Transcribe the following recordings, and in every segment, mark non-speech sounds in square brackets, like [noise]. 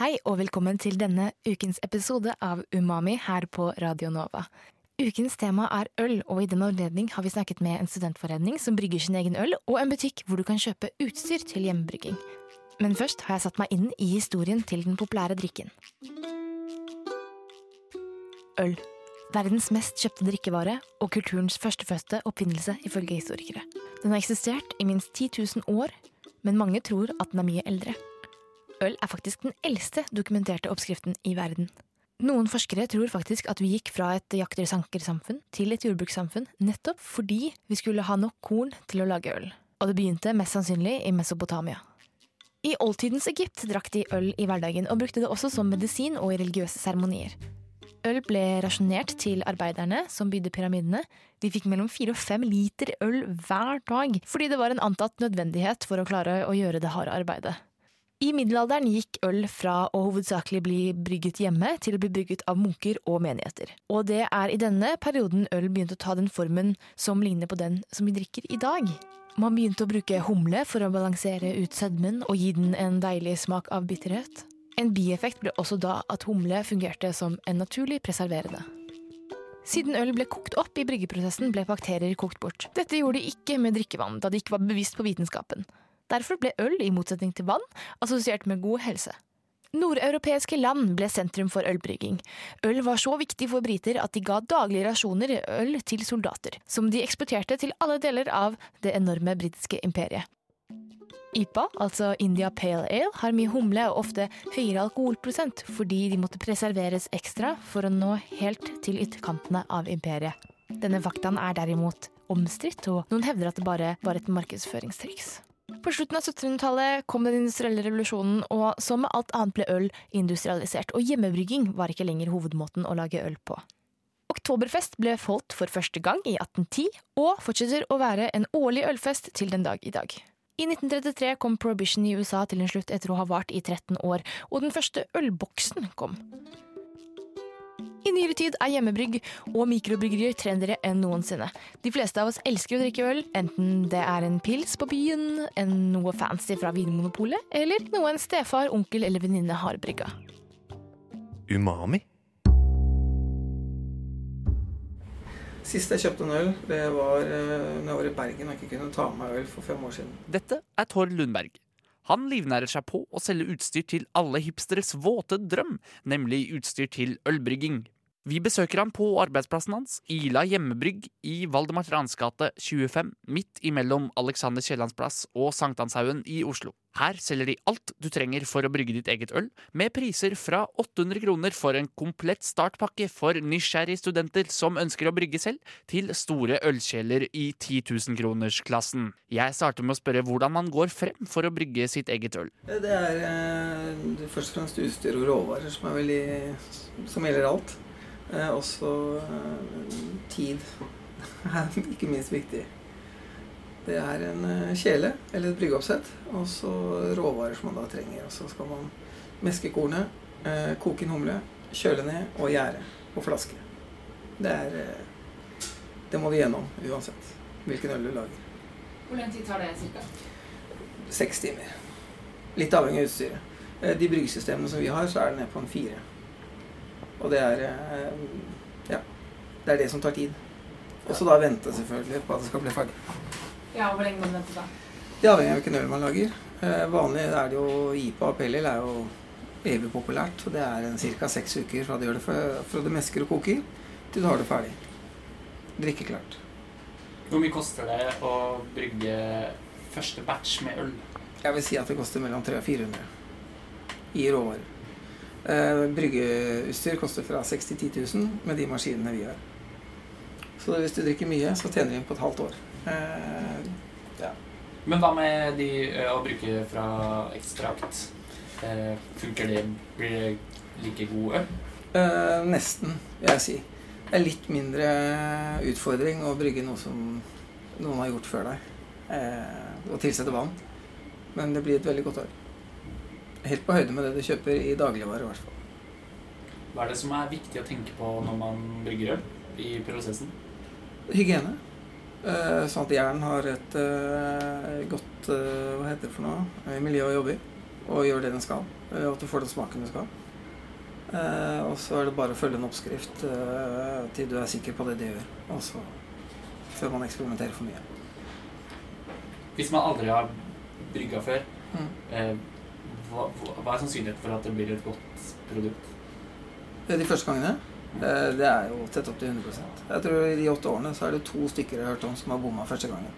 Hei og velkommen til denne ukens episode av Umami her på Radio Nova. Ukens tema er øl, og i den anledning har vi snakket med en studentforening som brygger sin egen øl, og en butikk hvor du kan kjøpe utstyr til hjemmebrygging. Men først har jeg satt meg inn i historien til den populære drikken. Øl. Verdens mest kjøpte drikkevare og kulturens førstefødte oppfinnelse ifølge historikere. Den har eksistert i minst 10 000 år, men mange tror at den er mye eldre. Øl er faktisk den eldste dokumenterte oppskriften i verden. Noen forskere tror faktisk at vi gikk fra et jakter-sanker-samfunn til et jordbrukssamfunn nettopp fordi vi skulle ha nok korn til å lage øl. Og det begynte mest sannsynlig i Mesopotamia. I oldtidens Egypt drakk de øl i hverdagen og brukte det også som medisin og i religiøse seremonier. Øl ble rasjonert til arbeiderne som bygde pyramidene. De fikk mellom fire og fem liter øl hver dag, fordi det var en antatt nødvendighet for å klare å gjøre det harde arbeidet. I middelalderen gikk øl fra å hovedsakelig bli brygget hjemme til å bli brygget av munker og menigheter. Og det er i denne perioden øl begynte å ta den formen som ligner på den som vi drikker i dag. Man begynte å bruke humle for å balansere ut sødmen og gi den en deilig smak av bitterhet. En bieffekt ble også da at humle fungerte som en naturlig preserverende. Siden øl ble kokt opp i bryggeprosessen, ble bakterier kokt bort. Dette gjorde de ikke med drikkevann, da de ikke var bevisst på vitenskapen. Derfor ble øl, i motsetning til vann, assosiert med god helse. Nordeuropeiske land ble sentrum for ølbrygging. Øl var så viktig for briter at de ga daglige rasjoner øl til soldater, som de eksporterte til alle deler av det enorme britiske imperiet. IPA, altså India Pale Ale, har mye humle og ofte høyere alkoholprosent fordi de måtte preserveres ekstra for å nå helt til ytterkantene av imperiet. Denne faktaen er derimot omstridt, og noen hevder at det bare var et markedsføringstriks. På slutten av 1700-tallet kom den industrielle revolusjonen, og som med alt annet ble øl industrialisert, og hjemmebrygging var ikke lenger hovedmåten å lage øl på. Oktoberfest ble holdt for første gang i 1810, og fortsetter å være en årlig ølfest til den dag i dag. I 1933 kom prohibition i USA til en slutt etter å ha vart i 13 år, og den første ølboksen kom. I nyere tid er hjemmebrygg og mikrobryggerier trendere enn noensinne. De fleste av oss elsker å drikke øl, enten det er en pils på byen, en noe fancy fra Vinmonopolet, eller noe en stefar, onkel eller venninne har brygga. Umami? Sist jeg kjøpte en øl, det var uh, når jeg var i Bergen og ikke kunne ta med meg øl for fem år siden. Dette er Tord Lundberg. Han livnærer seg på å selge utstyr til alle hipsteres våte drøm, nemlig utstyr til ølbrygging. Vi besøker ham på arbeidsplassen hans, Ila hjemmebrygg i Valdemar Trans gate 25, midt imellom Alexander Kiellands plass og Sankthanshaugen i Oslo. Her selger de alt du trenger for å brygge ditt eget øl, med priser fra 800 kroner for en komplett startpakke for nysgjerrige studenter som ønsker å brygge selv, til store ølkjeler i 10 000-kronersklassen. Jeg starter med å spørre hvordan man går frem for å brygge sitt eget øl. Det er eh, først og fremst utstyr og råvarer som, veldig, som gjelder alt. Eh, også eh, tid [laughs] er ikke minst viktig. Det er en eh, kjele eller et bryggeoppsett, og så råvarer som man da trenger. Og så skal man meske kornet, eh, koke inn humle, kjøle ned og gjære på flaske. Det er Det må vi gjennom uansett hvilken øl du lager. Hvor lang tid tar det ca.? Seks timer. Litt avhengig av utstyret. Eh, De bryggesystemene som vi har, så er det ned på en fire. Og det er eh, Ja. Det er det som tar tid. Og så da vente selvfølgelig på at det skal bli ferdig. Ja, Hvor lenge må du vente da? Det avhenger av hvilken øl man lager. Eh, vanlig er det jo IPA og Ale er jo evig populært. og Det er ca. seks uker fra det gjør det fra, fra det mesker og koker, til du har det ferdig. Drikkeklart. Hvor mye koster det å brygge første batch med øl? Jeg vil si at det koster mellom 300 og 400 i råvarer. Eh, bryggeutstyr koster fra 6 til 10 000 med de maskinene vi har. Så hvis du drikker mye, så tjener du inn på et halvt år. Eh, ja. Men hva med de å bruke fra ekstrakt? Eh, funker det? Blir det like god øl? Eh, nesten, vil jeg si. Det er litt mindre utfordring å brygge noe som noen har gjort før deg. Eh, og tilsette vann. Men det blir et veldig godt øl. Helt på høyde med det du kjøper i dagligvare, i hvert fall. Hva er det som er viktig å tenke på når man brygger øl i prosessen? Hygiene. Eh, sånn at jern har et eh, godt eh, hva heter det for noe, miljø å jobbe i. Og gjør det den skal. Og at du får den smaken du skal. Og så er det bare å følge en oppskrift til du er sikker på det du gjør. Og så før man eksperimenterer for mye. Hvis man aldri har brygga før, Mm. Hva, hva er sannsynligheten for at det blir et godt produkt? Eh, De første gangene eh, det er jo tett opp til 100 Jeg tror i de åtte årene så er det to stykker jeg har hørt om som har bomma første gangen.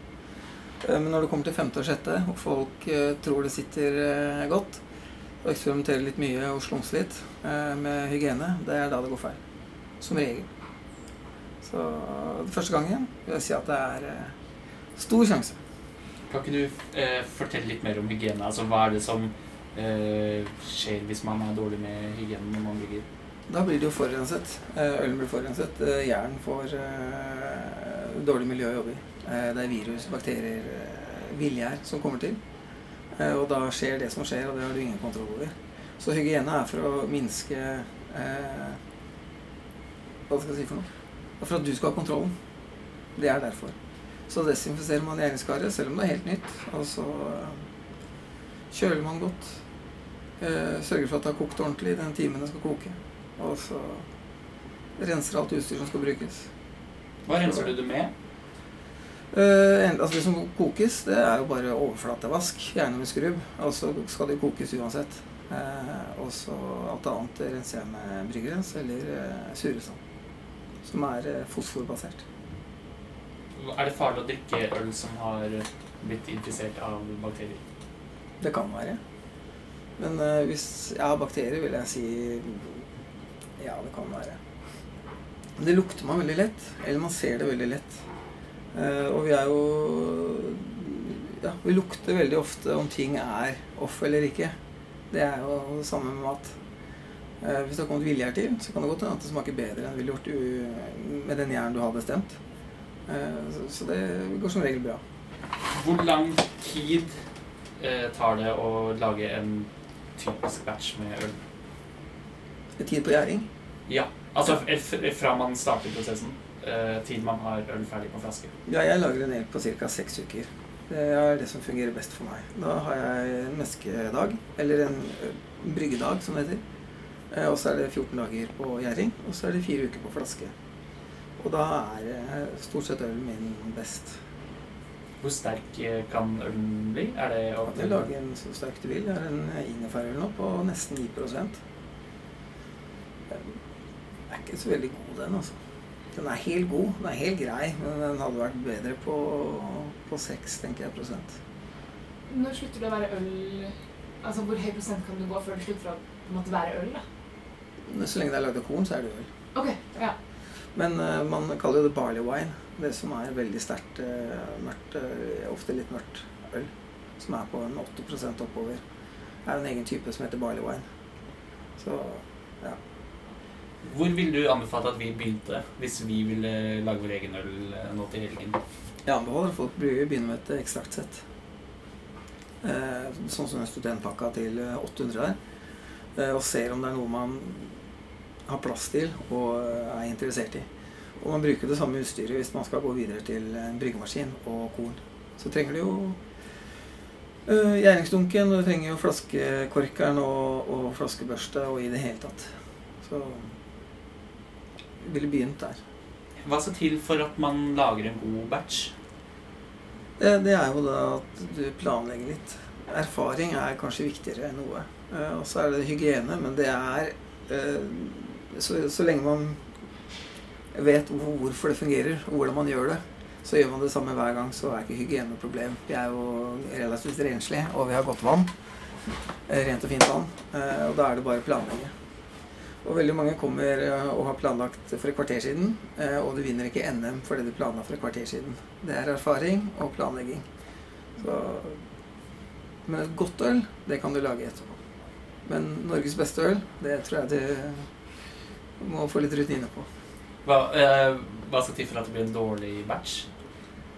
Eh, Men når det kommer til femte og sjette, og folk tror det sitter godt, og eksperimenterer litt mye og slumser litt eh, med hygiene, det er da det går feil. Som regel. Så den første gangen vil jeg si at det er stor sjanse. Kan ikke du eh, fortelle litt mer om hygiene? Altså, hva er det som eh, skjer hvis man er dårlig med hygiene når man bygger? Da blir det jo forurenset. Eh, Ølen blir forurenset. Eh, Jern får eh, dårlig miljø å jobbe i. Eh, Det er virus, bakterier, villgjær som kommer til. Og da skjer det som skjer, og det har du ingen kontroll over. Så hygiene er for å minske eh, Hva skal jeg si for noe? For at du skal ha kontrollen. Det er derfor. Så desinfiserer man hjerneskaret, selv om det er helt nytt. Og så kjøler man godt. Eh, sørger for at det har kokt ordentlig i den timen det skal koke. Og så renser alt utstyr som skal brukes. Hva renser du det med? Eh, altså det som kokes, det er jo bare overflatevask, gjerne med skrubb. Og så skal det kokes uansett. Eh, og så alt annet renser jeg med bryggerens eller eh, suresand. Som er eh, fosforbasert. Er det farlig å drikke øl som har blitt infisert av bakterier? Det kan være. Men uh, hvis jeg har bakterier, vil jeg si ja, det kan være. Det lukter man veldig lett, eller man ser det veldig lett. Uh, og vi er jo Ja, vi lukter veldig ofte om ting er off eller ikke. Det er jo det samme med mat. Uh, hvis det har kommet villgjær til, så kan det godt hende at det smaker bedre enn det ville gjort med den hjernen du har bestemt. Så, så det går som regel bra. Hvor lang tid tar det å lage en typisk batch med øl? Tid på gjæring. Ja, altså fra man starter prosessen eh, til man har øl ferdig på flaske. Ja, jeg lager en el på ca. seks uker. Det er det som fungerer best for meg. Da har jeg en meskedag, eller en bryggedag, som det heter. Eh, Og så er det 14 dager på gjæring, og så er det fire uker på flaske. Og da er eh, stort sett ølen min best. Hvor sterk eh, kan ølen bli? Er det At jeg lager en så sterk du vil. Jeg er en ingefærøl nå på nesten 9 Den er ikke så veldig god, den, altså. Den er helt god. Den er helt grei, men den hadde vært bedre på, på 6, tenker jeg, prosent. Når slutter det å være øl Altså Hvor høy prosent kan du gå før det slutter å måtte være øl? da? Så lenge det er lagd av korn, så er det øl. Ok, ja. Men uh, man kaller jo det barley wine. Det som er veldig sterkt eh, mørkt, eh, ofte litt mørkt øl. Som er på en 8 oppover. Er en egen type som heter barley wine. Så ja. Hvor ville du anbefalt at vi begynte hvis vi ville lage vår egen øl eh, nå til helgen? Jeg anbefaler folk å begynne med et ekstraktsett. Eh, sånn som den studentpakka til eh, 800 der. Eh, og ser om det er noe man har plass til og er interessert i. Og man bruker det samme utstyret hvis man skal gå videre til en bryggemaskin og korn. Så trenger du jo uh, gjæringsdunken, og du trenger jo flaskekorkeren og, og flaskebørste og i det hele tatt. Så jeg ville begynt der. Hva skal til for at man lager en god batch? Det, det er jo da at du planlegger litt. Erfaring er kanskje viktigere enn noe. Uh, og så er det hygiene, men det er uh, så, så lenge man vet hvorfor det fungerer, og hvordan man gjør det, så gjør man det samme hver gang, så er ikke hygiene noe problem. Vi er jo relativt renslige, og vi har godt vann. Eh, Rent og fint vann. Eh, Og da er det bare å planlegge. Og veldig mange kommer eh, og har planlagt for et kvarter siden, og du vinner ikke NM for det du planla for et kvarter siden. Det er erfaring og planlegging. Så, men et godt øl, det kan du lage etterpå. Men Norges beste øl, det tror jeg du Må få litt rutine på. Hva, eh, hva skal til for at det blir en dårlig batch?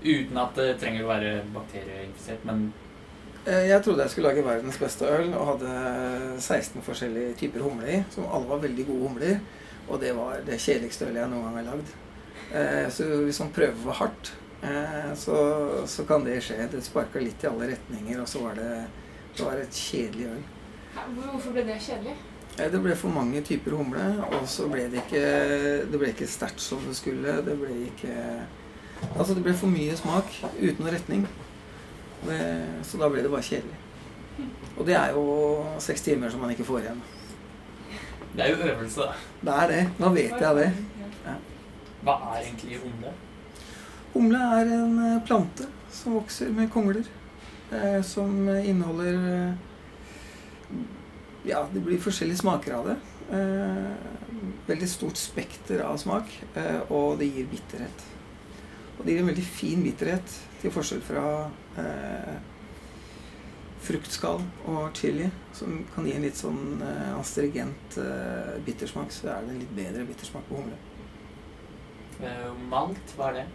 Uten at det trenger å være bakterieinfisert, men Eh, Jeg trodde jeg skulle lage verdens beste øl, og hadde 16 forskjellige typer humle i, som alle var veldig gode humler. Og det var det kjedeligste ølet jeg noen gang har lagd. Eh, Så hvis man prøver for hardt, eh, så, så kan det skje. Det sparka litt i alle retninger, og så var det, det var et kjedelig øl. Hvorfor ble det kjedelig? Det ble for mange typer humle, og så ble det ikke, det ble ikke sterkt som det skulle. Det ble ikke Altså, det ble for mye smak uten noe retning. Det, så da ble det bare kjedelig. Og det er jo seks timer som man ikke får igjen. det er jo øvelse, da. Det er det. Nå vet jeg det. Hva er egentlig humle? Humle er en eh, plante som vokser med kongler. Eh, som inneholder eh, Ja, det blir forskjellige smaker av det. Eh, veldig stort spekter av smak, eh, og det gir bitterhet. Og det gir en veldig fin bitterhet, til forskjell fra eh, fruktskall og chili, som kan gi en litt sånn eh, astringent eh, bittersmak. Så er det en litt bedre bittersmak på humle. Eh, malt, hva er det?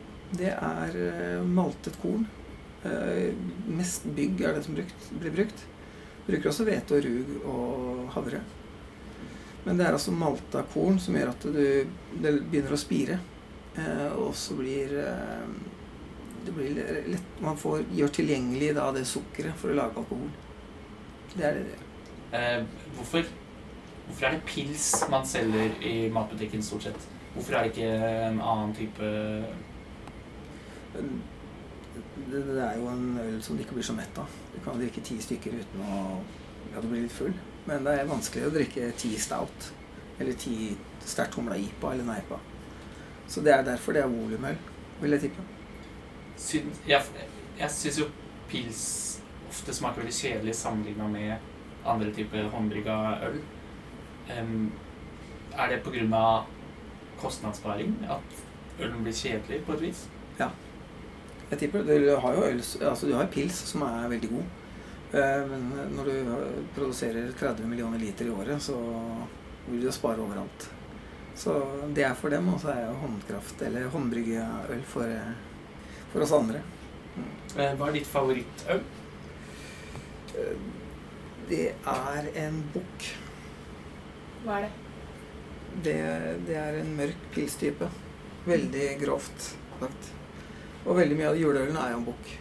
Det er maltet korn. Eh, mest bygg er det som brukt, blir brukt. Bruker også hvete og rug og havre. Men det er altså malta korn som gjør at du, det begynner å spire. Eh, og så blir eh, det blir lett, Man får, gjør tilgjengelig da det sukkeret for å lage alkohol. Det er det det gjør. Eh, hvorfor, hvorfor er det pils man selger i matbutikken stort sett? Hvorfor er det ikke en annen type Det, det er jo en øl som du ikke blir så mett av. Du kan drikke ti stykker uten å ja, du blir litt full. Men det er vanskelig å drikke ti stout eller ti sterkt humla IPA eller Neipa. Så det er derfor det er volumøl, vil jeg tippe. Syn- Jeg, jeg syns jo pils ofte smaker veldig kjedelig sammenligna med andre typer håndbrygga øl. Um, er det pga. kostnadssparing at ølen blir kjedelig på et vis? Jeg tipper, Du har jo øl, altså du har pils som er veldig god. Eh, Men når du produserer 30 millioner liter i året, så vil du jo spare overalt. Så det er for dem, og så er jo håndkraft eller håndbryggeøl for, eh, for oss andre. Eh, Hva er ditt favorittøl? Eh, Det er en bukk. Hva er det? Det, det er en mørk pilstype. Veldig grovt lagt. Og veldig mye av juleølen er jo en bukk.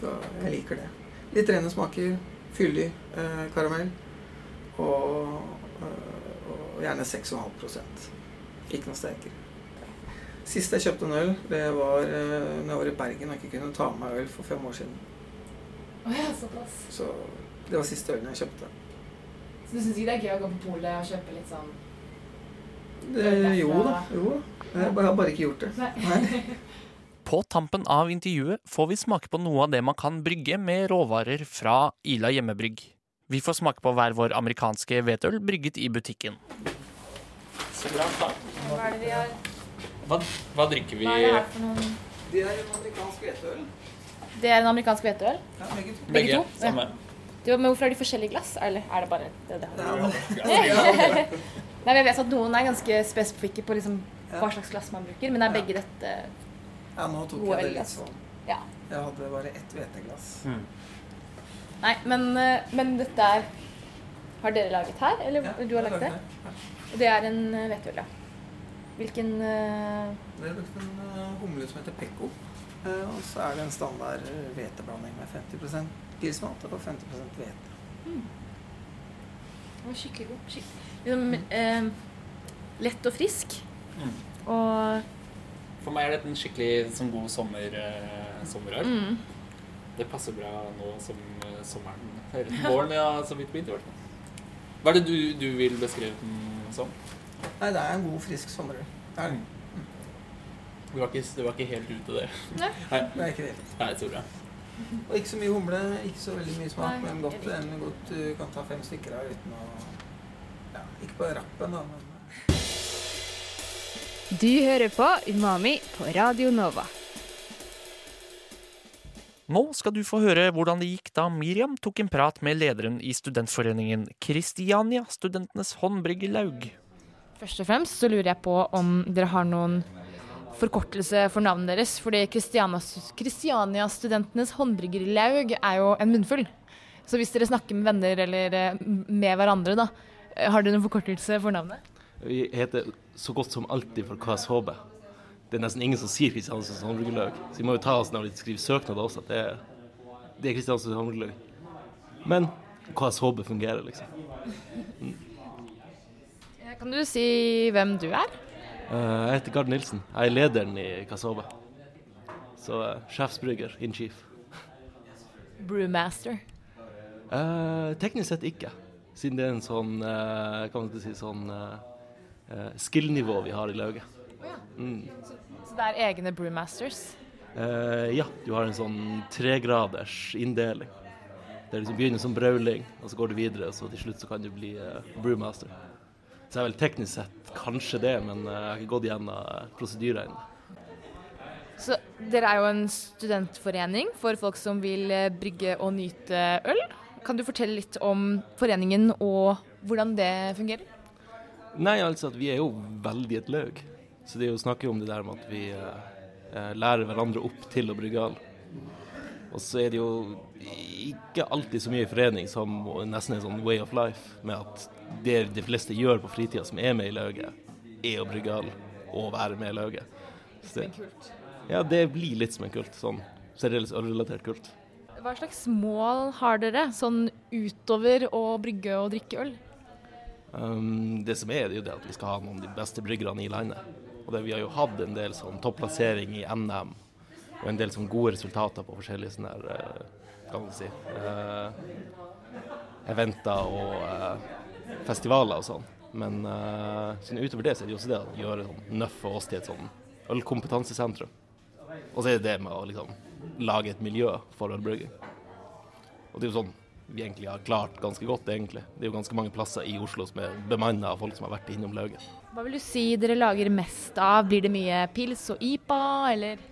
Så jeg liker det. Litt rene smaker. Fyldig eh, karamell. Og, eh, og gjerne 6,5 Ikke noe sterkere. Sist jeg kjøpte en øl, det var eh, når jeg var i Bergen og ikke kunne ta med meg øl for fem år siden. Oh, ja, såpass. Så det var siste ølen jeg kjøpte. Så du syns ikke det er gøy å gå på polet og kjøpe litt sånn Det, jo da. Jo da. Jeg har bare ikke gjort det. Nei. [laughs] På tampen av intervjuet får vi smake på noe av det man kan brygge med råvarer fra Ila hjemmebrygg. Vi får smake på hver vår amerikanske hvetøl brygget i butikken. Så bra. Da. Hva er det vi har Hva, hva drikker vi? Hva er det her for noen Det er en amerikansk hvetøl. Det er en amerikansk hvetøl. Ja, begge to. begge to? Samme. Du, Men hvorfor er de forskjellige glass? Eller er det bare det det Det [laughs] Nei, men Jeg vet at noen er ganske spesifikke på liksom hva slags glass man bruker, men er begge dette Ja, nå tok jeg det litt sånn. Ja. Jeg hadde bare ett hveteglass. Mm. Nei, men, eh, men dette er Har dere laget her, eller Ja, du har laget det? Ja. Og det er en eh, ja. Hvilken uh... Det brukte en humle som heter Pekko. Eh, Og så er det en standard hveteblanding med 50% pilsmalt og 50 hvete. Den var skikkelig god. Skikkelig. liksom, eh, lett og frisk. Mm. Og For meg er dette en skikkelig sånn god sommer, eh, sommerøl. mm, Det passer bra nå som eh, sommeren Eller våren ja, så vidt begynte, i hvert fall. Hva er det du, du vil beskrive den som? Nei, det er en god, frisk sommerøl. Det er, det. Du var ikke, du var ikke helt ute der. Nei. Nei, det er ikke det. Nei så bra. Og ikke så mye humle, ikke så veldig mye smak, Nei, men godt, en godt du kan ta fem stykker av uten å Ja, ikke på rappen, da, men Du hører på Umami på Radio Nova. Nå skal du få høre hvordan det gikk da Miriam tok en prat med lederen i studentforeningen Kristiania Studentenes Håndbryggerlaug. Først og fremst så lurer jeg på om dere har noen forkortelse for navnet deres. Fordi Kristiania-studentenes håndbryggerlaug er jo en munnfull. Så hvis dere snakker med venner eller eh, med hverandre, da, eh, har dere noen forkortelse for navnet? Vi heter så godt som alltid for KSHB. Det er nesten ingen som sier Kristiansund håndbryggerilag. Så vi må jo ta oss når vi skriver søknader også, at det er, det er Kristiansund håndbryggerilag. Men KSHB fungerer, liksom. Kan du si hvem du er? Uh, Jeg heter Gard Nilsen. Jeg er lederen i KSHB. Så uh, sjefsbrygger in chief. Brewmaster. Uh, teknisk sett ikke, siden det er en sånn uh, kan man si sånn eh, skill-nivå vi har i lauget. Mm. Så det er egne brewmasters? Eh, ja, du har en sånn tregraders inndeling. Det liksom begynner som brauling, og så går du videre, og så til slutt så kan du bli eh, brewmaster. Så jeg er vel teknisk sett kanskje det, men eh, jeg har ikke gått gjennom uh, prosedyrer ennå. Så dere er jo en studentforening for folk som vil eh, brygge og nyte øl. Kan du fortelle litt om foreningen og hvordan det fungerer? Nei, altså at vi er jo veldig et løg. Så det er jo å om det der med at vi eh, eh, lærer hverandre opp til å brygge øl. Og så er det jo ikke alltid så mye i forening som nesten en sånn way of life, med at det de fleste gjør på fritida som er med i lauget, er å brygge øl og være med i lauget. Så det, ja, det blir litt som en kult. Sånn seriøst ølrelatert kult. Hva slags mål har dere sånn utover å brygge og drikke øl? Um, det som er, det er jo det at vi skal ha noen av de beste bryggerne i landet. Og det, vi har jo hatt en del sånn topplassering i NM, og en del sånn gode resultater på forskjellige sånne der, eh, kan man si, uh, eventer og uh, festivaler og sånn. Men uh, sånn utover det så er det jo også det å gjøre sånn nøff og oss til et sånn ølkompetansesentrum. Og så er det det med å liksom lage et miljø for ølbrygging. Og det er jo sånn vi egentlig har klart ganske godt, egentlig. Det er jo ganske mange plasser i Oslo som er bemanna av folk som har vært innom lauget. Hva vil du si dere lager mest av? Blir det mye pils og IPA, eller?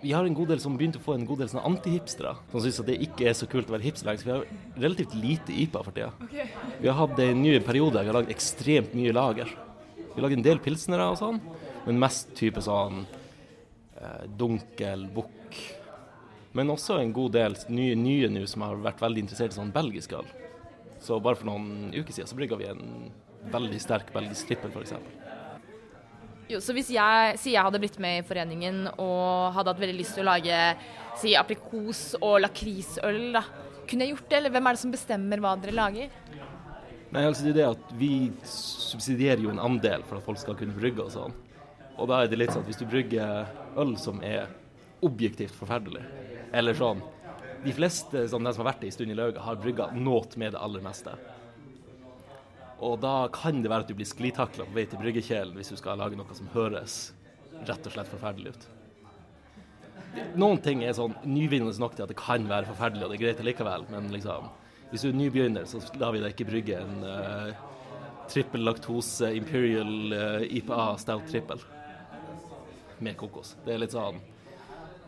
Vi har en god del som begynte å få en god del antihipstere, som syns at det ikke er så kult å være hipster lenger. Så vi har relativt lite IPA for tida. Vi har hatt en ny periode vi har lagd ekstremt mye lager. Vi lager en del pilsnere og sånn, men mest type sånn eh, dunkel, bukk. Men også en god del nye, nye nå som har vært veldig interessert i sånn belgisk øl. Så bare for noen uker siden så brygga vi en veldig sterk belgisk trippel, f.eks. Jo, så hvis jeg, si jeg hadde blitt med i foreningen og hadde hatt veldig lyst til å lage si aprikos og lakrisøl, da. Kunne jeg gjort det, eller hvem er det som bestemmer hva dere lager? Nei, altså det er det at vi subsidierer jo en andel for at folk skal kunne brygge og sånn. Og da er det litt sånn at hvis du brygger øl som er objektivt forferdelig, eller sånn De fleste som de som har vært det en stund i lauget, har brygga noe med det aller meste. Og da kan det være at du blir sklitakla på vei til bryggekjelen hvis du skal lage noe som høres rett og slett forferdelig ut. Noen ting er sånn nyvinnende nok til at det kan være forferdelig, og det er greit likevel, men liksom hvis du er nybegynner, så lar vi deg ikke brygge en uh, trippel laktose imperial uh, IPA stout trippel med kokos. Det er litt sånn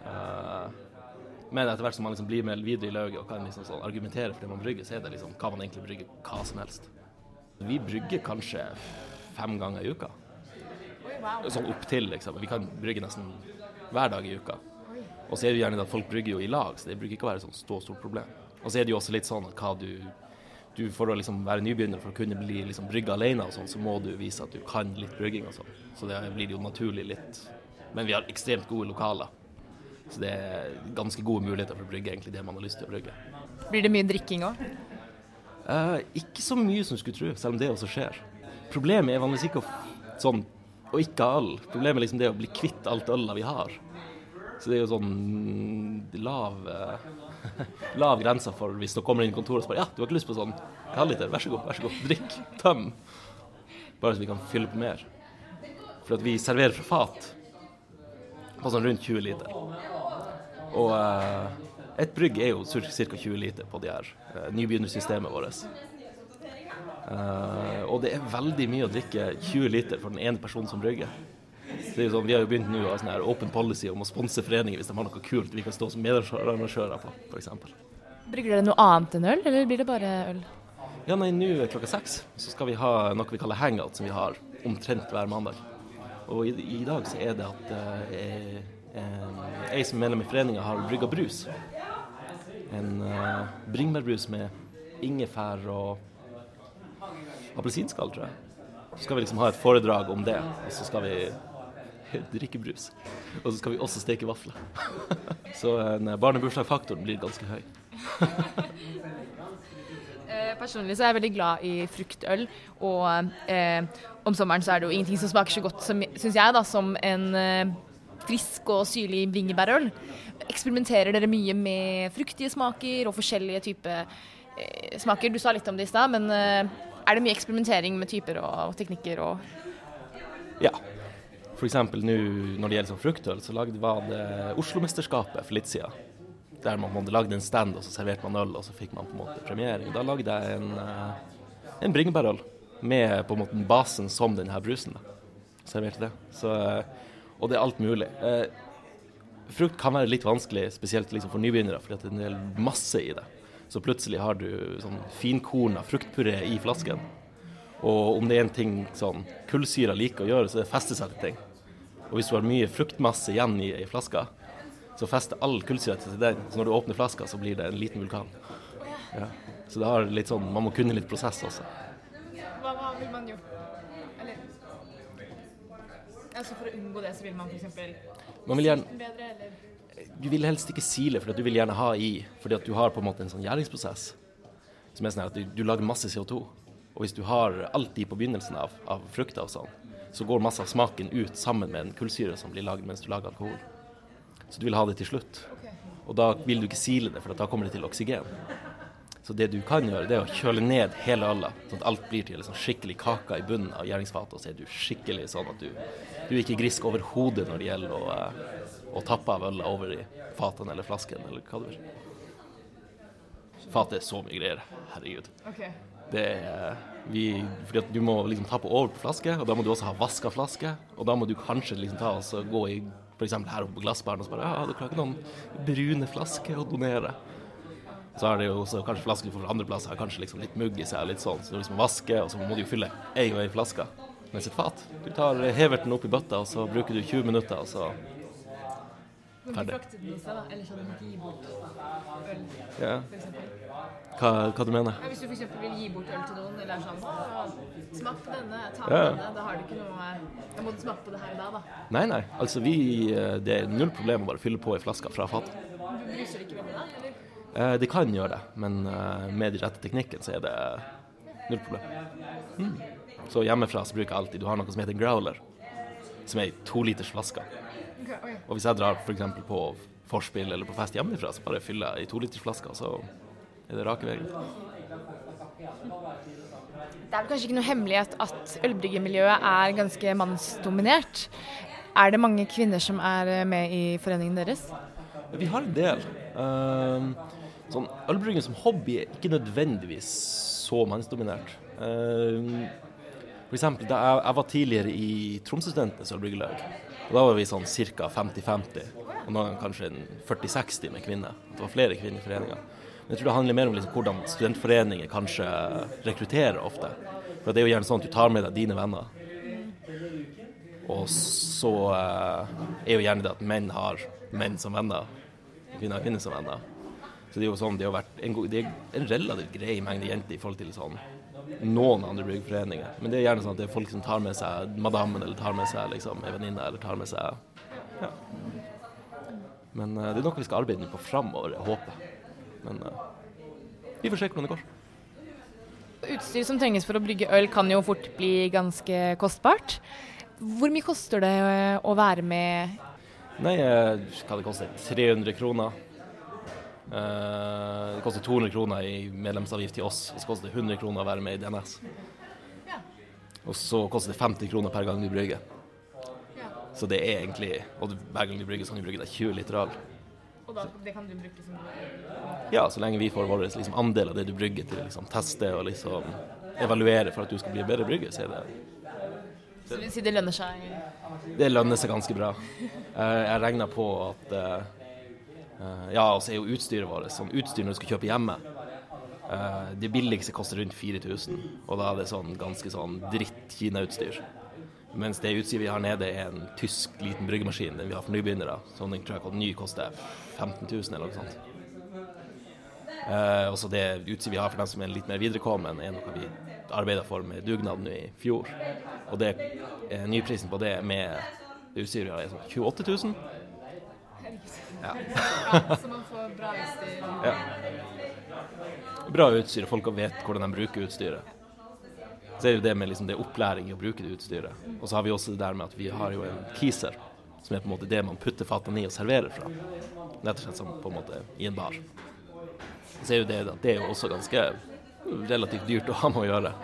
uh, Men etter hvert som man liksom blir med videre i lauget og kan liksom sånn argumentere for det man brygger, så er det liksom hva man egentlig brygger hva som helst. Vi brygger kanskje fem ganger i uka. Sånn opp til, liksom. Vi kan brygge nesten hver dag i uka. Og så er det gjerne at folk brygger jo i lag, så det bruker ikke å være et stort, stort problem. Og så er det jo også litt sånn at hva du du For å liksom være nybegynner, for å kunne bli liksom brygge alene og sånn, så må du vise at du kan litt brygging og sånn. Så det blir jo naturlig litt Men vi har ekstremt gode lokaler. Så det er ganske gode muligheter for å brygge egentlig det man har lyst til å brygge. Blir det mye drikking òg? Uh, ikke så mye som du skulle tro, selv om det også skjer. Problemet er vanligvis ikke å, sånn, å ikke ha øl. Problemet er liksom det å bli kvitt alt ølet vi har. Så det er jo sånn lav uh, [laughs] lav grense for hvis du kommer inn i kontoret og spør ja, du har ikke lyst på sånn halvliter, vær så god, vær så god, drikk, tøm. Bare så vi kan fylle på mer. For at vi serverer fra fat på sånn rundt 20 liter. Og eh, et brygg er jo ca. 20 liter på de her eh, nybegynnersystemet vårt. Eh, og det er veldig mye å drikke 20 liter for den ene personen som brygger. Er sånn, Vi har jo begynt nå å ha sånn her open policy om å sponse foreninger hvis de har noe kult vi kan stå som medarrangører på, f.eks. Brygger dere noe annet enn øl, eller blir det bare øl? Ja, nei, nå klokka seks så skal vi ha noe vi kaller hangout, som vi har omtrent hver mandag. Og i, i dag så er det at eh, eh, jeg som medlem i foreninga har brygga brus. En eh, bringebærbrus med ingefær og appelsinskall, tror jeg. Så skal vi liksom ha et foredrag om det, og så skal vi [laughs] drikke brus. Og så skal vi også steke vafler. [laughs] så en barnebursdagsfaktoren blir ganske høy. [laughs] Eh, Personlig så er jeg veldig glad i fruktøl, og eh, om sommeren så er det jo ingenting som smaker så godt, syns jeg, da, som en eh, frisk og syrlig bringebærøl. Eksperimenterer dere mye med fruktige smaker og forskjellige typer eh, smaker? Du sa litt om det i stad, men eh, er det mye eksperimentering med typer og teknikker og Ja. Eksempel nå når det gjelder sånn fruktøl, så lagde, var det Oslomesterskapet for litt siden. Der man, man lagde en stand, og så serverte man øl, og så fikk man på en måte premiering. Da lagde jeg en, eh, en bringebærøl med på en måte basen som denne brusen. Da. Serverte det. Så, eh, og det er alt mulig. Eh, frukt kan være litt vanskelig, spesielt liksom for nybegynnere, fordi det er en del masse i det. Så plutselig har du sånn finkorna fruktpuré i flasken. Og om det er en ting sånn kullsyra liker å gjøre, så er det feste seg til ting. Og hvis du har mye fruktmasse igjen i, i flaska, så fester all kullsyra til den. Så når du åpner flaska, så blir det en liten vulkan. Ja. Så det har litt sånn, man må kunne litt prosess også. Hva, vil man gjort? Altså For å unngå det, så vil man f.eks. Man vil gjerne bedre, eller du vil helst ikke sile, for du vil gjerne ha i fordi at du har på en måte en sånn gjæringsprosess som er sånn at du, du lager masse CO2. Og hvis du har alt i på begynnelsen av, av frukter og sånn, så går masse av smaken ut sammen med en kullsyre som blir lagd mens du lager alkohol. Så du vil ha det til slutt. Og da vil du ikke sile det, for da kommer det til oksygen. Så det du kan gjøre, det er å kjøle ned hele alla, sånn at alt blir til liksom skikkelig kaka i bunnen av gjæringsfatet, og så er du skikkelig sånn at du, du er ikke grisk overhodet når det gjelder å, eh, å tappe av øla over i fatene eller flasken, eller hva det vil. Fatet er så mye greier. Herregud. Det er vi, fordi at Du må liksom tappe over på flaske, og da må du også ha vaska flaske. Og da må du kanskje liksom ta og gå i f.eks. her oppe på glassbaren og spørre ja, dere har ikke noen brune flasker å donere. Så er det jo også kanskje flasker fra andre plasser har kanskje liksom litt mugg i seg, litt sånn, så du liksom vasker, og så må du jo fylle ei og ei flaske. Mens et fat Du tar heverten opp i bøtta, og så bruker du 20 minutter, og så Ferdig. du i sånn Ja. Hva, hva du mener Ja, hvis du f.eks. vil gi bort øl til noen, eller er sånn så Smak på denne, ta Ja. denne. Da har du ikke noe Da må du smake på det her i dag, da. Nei, nei. Altså, vi Det er null problem å bare fylle på ei flaske fra fatet. Du bruser det ikke veldig da, eller? Eh, det kan gjøre det, men eh, med de rette teknikken så er det null problem. Mm. Så hjemmefra så bruker jeg alltid Du har noe som heter growler, som er ei toliters flaske. Og hvis jeg drar f.eks. på forspill eller på fest hjemmefra, så bare fyller jeg ei tolitersflaske, og så er det rake veien. Det er vel kanskje ikke noe hemmelighet at ølbryggemiljøet er ganske mannsdominert. Er det mange kvinner som er med i foreningen deres? Vi har en del. Um, sånn, Ølbrygging som hobby er ikke nødvendigvis så mannsdominert. Uh, for eksempel, da jeg, jeg var tidligere i Tromsø-studentenes ølbryggelag, og da var vi sånn ca. 50-50, og ganger kanskje 40-60 med kvinner. Det var flere kvinner i foreninga. Men jeg tror det handler mer om liksom hvordan studentforeninger kanskje rekrutterer ofte. For det er jo gjerne sånn at du tar med deg dine venner. Og så uh, er jo gjerne det at menn har menn som venner, kvinner har kvinner som venner. Det er jo sånn, det har vært en, det er en relativt grei mengde jenter i forhold til sånn noen andre bryggeforeninger. Men det er gjerne sånn at det er folk som tar med seg madammen, eller tar med seg liksom ei venninne, eller tar med seg Ja. Men uh, det er noe vi skal arbeide på framover, jeg håper. Men uh, vi får se hvordan det går. Utstyr som trenges for å brygge øl kan jo fort bli ganske kostbart. Hvor mye koster det eh, å være med? Nei, hva det koster? 300 kroner. Eh, det koster 200 kroner i medlemsavgift til oss, og så koster det 100 kroner å være med i DNS. Og så koster det 50 kroner per gang du brygger. Så det er egentlig Og hver gang du brygger, så kan du bruke deg 20 liter øl. Og da, det kan du bruke som Ja, så lenge vi får vår liksom, andel av det du brygger til å liksom, teste og liksom evaluere for at du skal bli bedre brygger, så er det Så du vil si det lønner seg? Det lønner seg ganske bra. [laughs] Jeg regner på at eh, Ja, og så er jo utstyret vårt sånn utstyr når du skal kjøpe hjemme. eh, Det billigste koster rundt 4000, og da er det sånn ganske sånn dritt Kina-utstyr. Mens det utstyret vi har nede, er en tysk liten bryggemaskin, den vi har for nybegynnere. Sånn den tror jeg ny koster 15 000 eller noe sånt. Eh, også det utstyret vi har for dem som er litt mer viderekommen, er noe vi arbeidet for med dugnad nå i fjor. Og det, eh, nyprisen på det med det utstyret vi har, er sånn 28 000. Ja. Så man får bra utstyr. Ja. Bra utstyr, og folk vet hvordan de bruker utstyret. Så er det jo det med liksom det opplæring i å bruke det utstyret. Og så har vi også det der med at vi har jo en keeser, som er på en måte det man putter fatene i og serverer fra. Rett og slett som på en måte i en bar. Så er jo det at det er jo også ganske relativt dyrt å ha med å gjøre.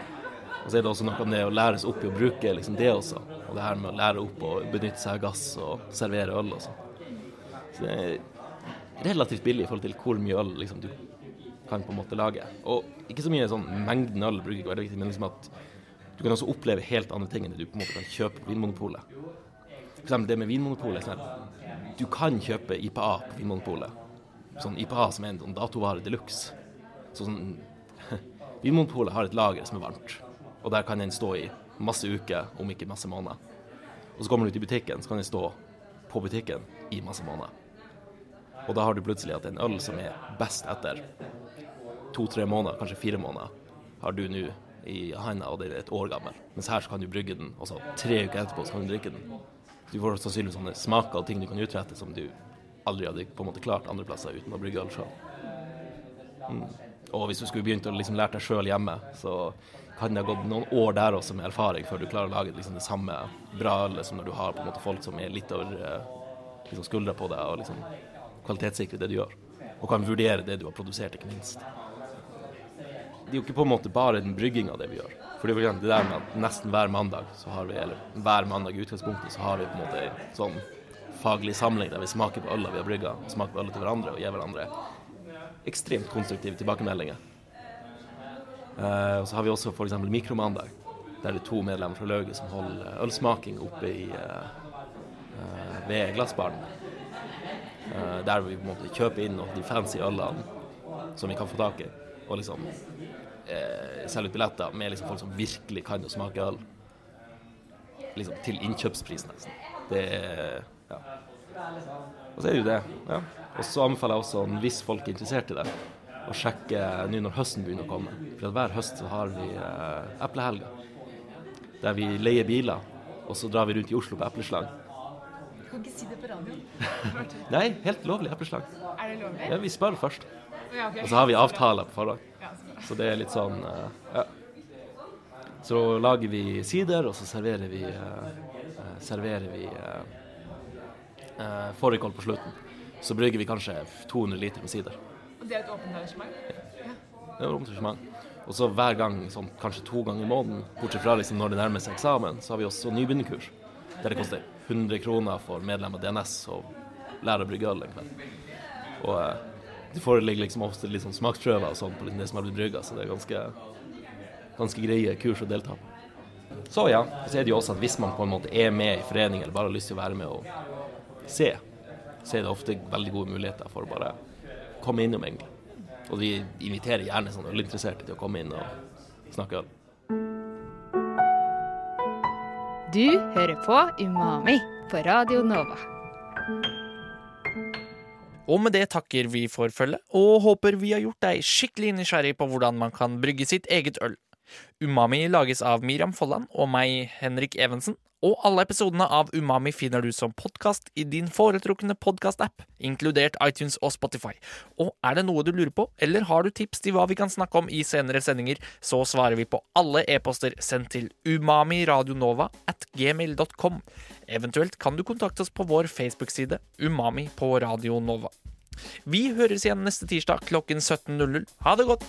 Og så er det også noe med det å læres opp i å bruke liksom det også. Og det her med å lære opp å benytte seg av gass og servere øl og sånn. Så det er relativt billig i forhold til hvor mye øl liksom, du kan på en måte lage. Og ikke så mye sånn mengden øl bruker ikke å være viktig, men liksom at du kan også oppleve helt andre ting enn det du på en måte kan kjøpe på Vinmonopolet. For eksempel det med Vinmonopolet. Sånn du kan kjøpe IPA på Vinmonopolet. Sånn IPA som er en sånn datovare de luxe. Sånn [laughs] Vinmonopolet har et lager som er varmt, og der kan den stå i masse uker, om ikke masse måneder. Og så kommer du ut i butikken, så kan den stå på butikken i masse måneder. Og da har du plutselig at en øl som er best etter to-tre måneder, kanskje fire måneder, har du nå i handa, og det er et år gammel. Mens her så kan du brygge den, og så tre uker etterpå så kan du drikke den. Du får sannsynligvis sånne smaker og ting du kan utrette som du aldri hadde på en måte klart andre plasser uten å brygge øl sjøl. Mm. Og hvis du skulle begynt å liksom lære deg sjøl hjemme, så kan det ha gått noen år der også med erfaring før du klarer å lage liksom det samme bra ølet som når du har på en måte folk som er litt over eh, liksom skuldra på deg og liksom kvalitetssikre det du gjør. Og kan vurdere det du har produsert, ikke minst. Det er jo ikke på en måte bare den brygginga det vi gjør. For det er det der med at nesten hver mandag så har vi, eller hver mandag i utgangspunktet, så har vi på en måte en sånn faglig samling der vi smaker på øla vi har brygga, smaker på øla til hverandre og gir hverandre ekstremt konstruktive tilbakemeldinger. Eh, og så har vi også f.eks. mikromandag, der det er to medlemmer fra lauget som holder ølsmaking oppe i, eh, eh, ved glassbaren. Eh, der vi på en måte kjøper inn de fancy ølene som vi kan få tak i, og liksom eh, selger ut billetter med liksom folk som virkelig kan å smake øl. Liksom til innkjøpspris, nesten. Det er ja. Og så er det jo det. ja. Og så anbefaler jeg også, hvis folk er interessert i det, å sjekke nå når høsten begynner å komme. For hver høst så har vi eh, eplehelger. Der vi leier biler, og så drar vi rundt i Oslo på epleslang. Kan ikke si det på radioen. [laughs] Nei, helt lovlig epleslag. Er det lovlig? Ja, vi spør først. Ja, okay. Og så har vi avtaler på forhånd. Ja, så. Så det er litt sånn uh, Ja. Så lager vi sider, og så serverer vi uh, serverer vi uh, fårikål på slutten. Så brygger vi kanskje 200 liter med sider. Og det er et åpent arrangement? Det er et arrangement. Og så hver gang, sånn, kanskje to ganger i måneden, bortsett fra liksom når det nærmer seg eksamen, så har vi også nybegynnerkurs. Der det koster 100 kroner for medlem av DNS og lære å brygge øl en kveld. Og eh, det liksom ofte litt sånn smaksprøver og sånn på det som har blitt brygga, så det er ganske, ganske greie kurs å delta på. Så ja, så er det jo også at hvis man på en måte er med i forening eller bare har lyst til å være med og se, så er det ofte veldig gode muligheter for å bare komme innom, egentlig. Og vi inviterer gjerne sånn ølinteresserte til å komme inn og snakke øl. Du hører på Umami på Radio Nova. Og med det takker vi for følget, og håper vi har gjort deg skikkelig nysgjerrig på hvordan man kan brygge sitt eget øl. Umami lages av Miriam Folland og meg, Henrik Evensen, og alle episodene av Umami finner du som podkast i din foretrukne podkast-app, inkludert iTunes og Spotify. Og er det noe du lurer på, eller har du tips til hva vi kan snakke om i senere sendinger, så svarer vi på alle e-poster sendt til umamiradionova at gmail.com. Eventuelt kan du kontakte oss på vår Facebook-side Umami på Radio Nova. Vi høres igjen neste tirsdag klokken 17.00. Ha det godt!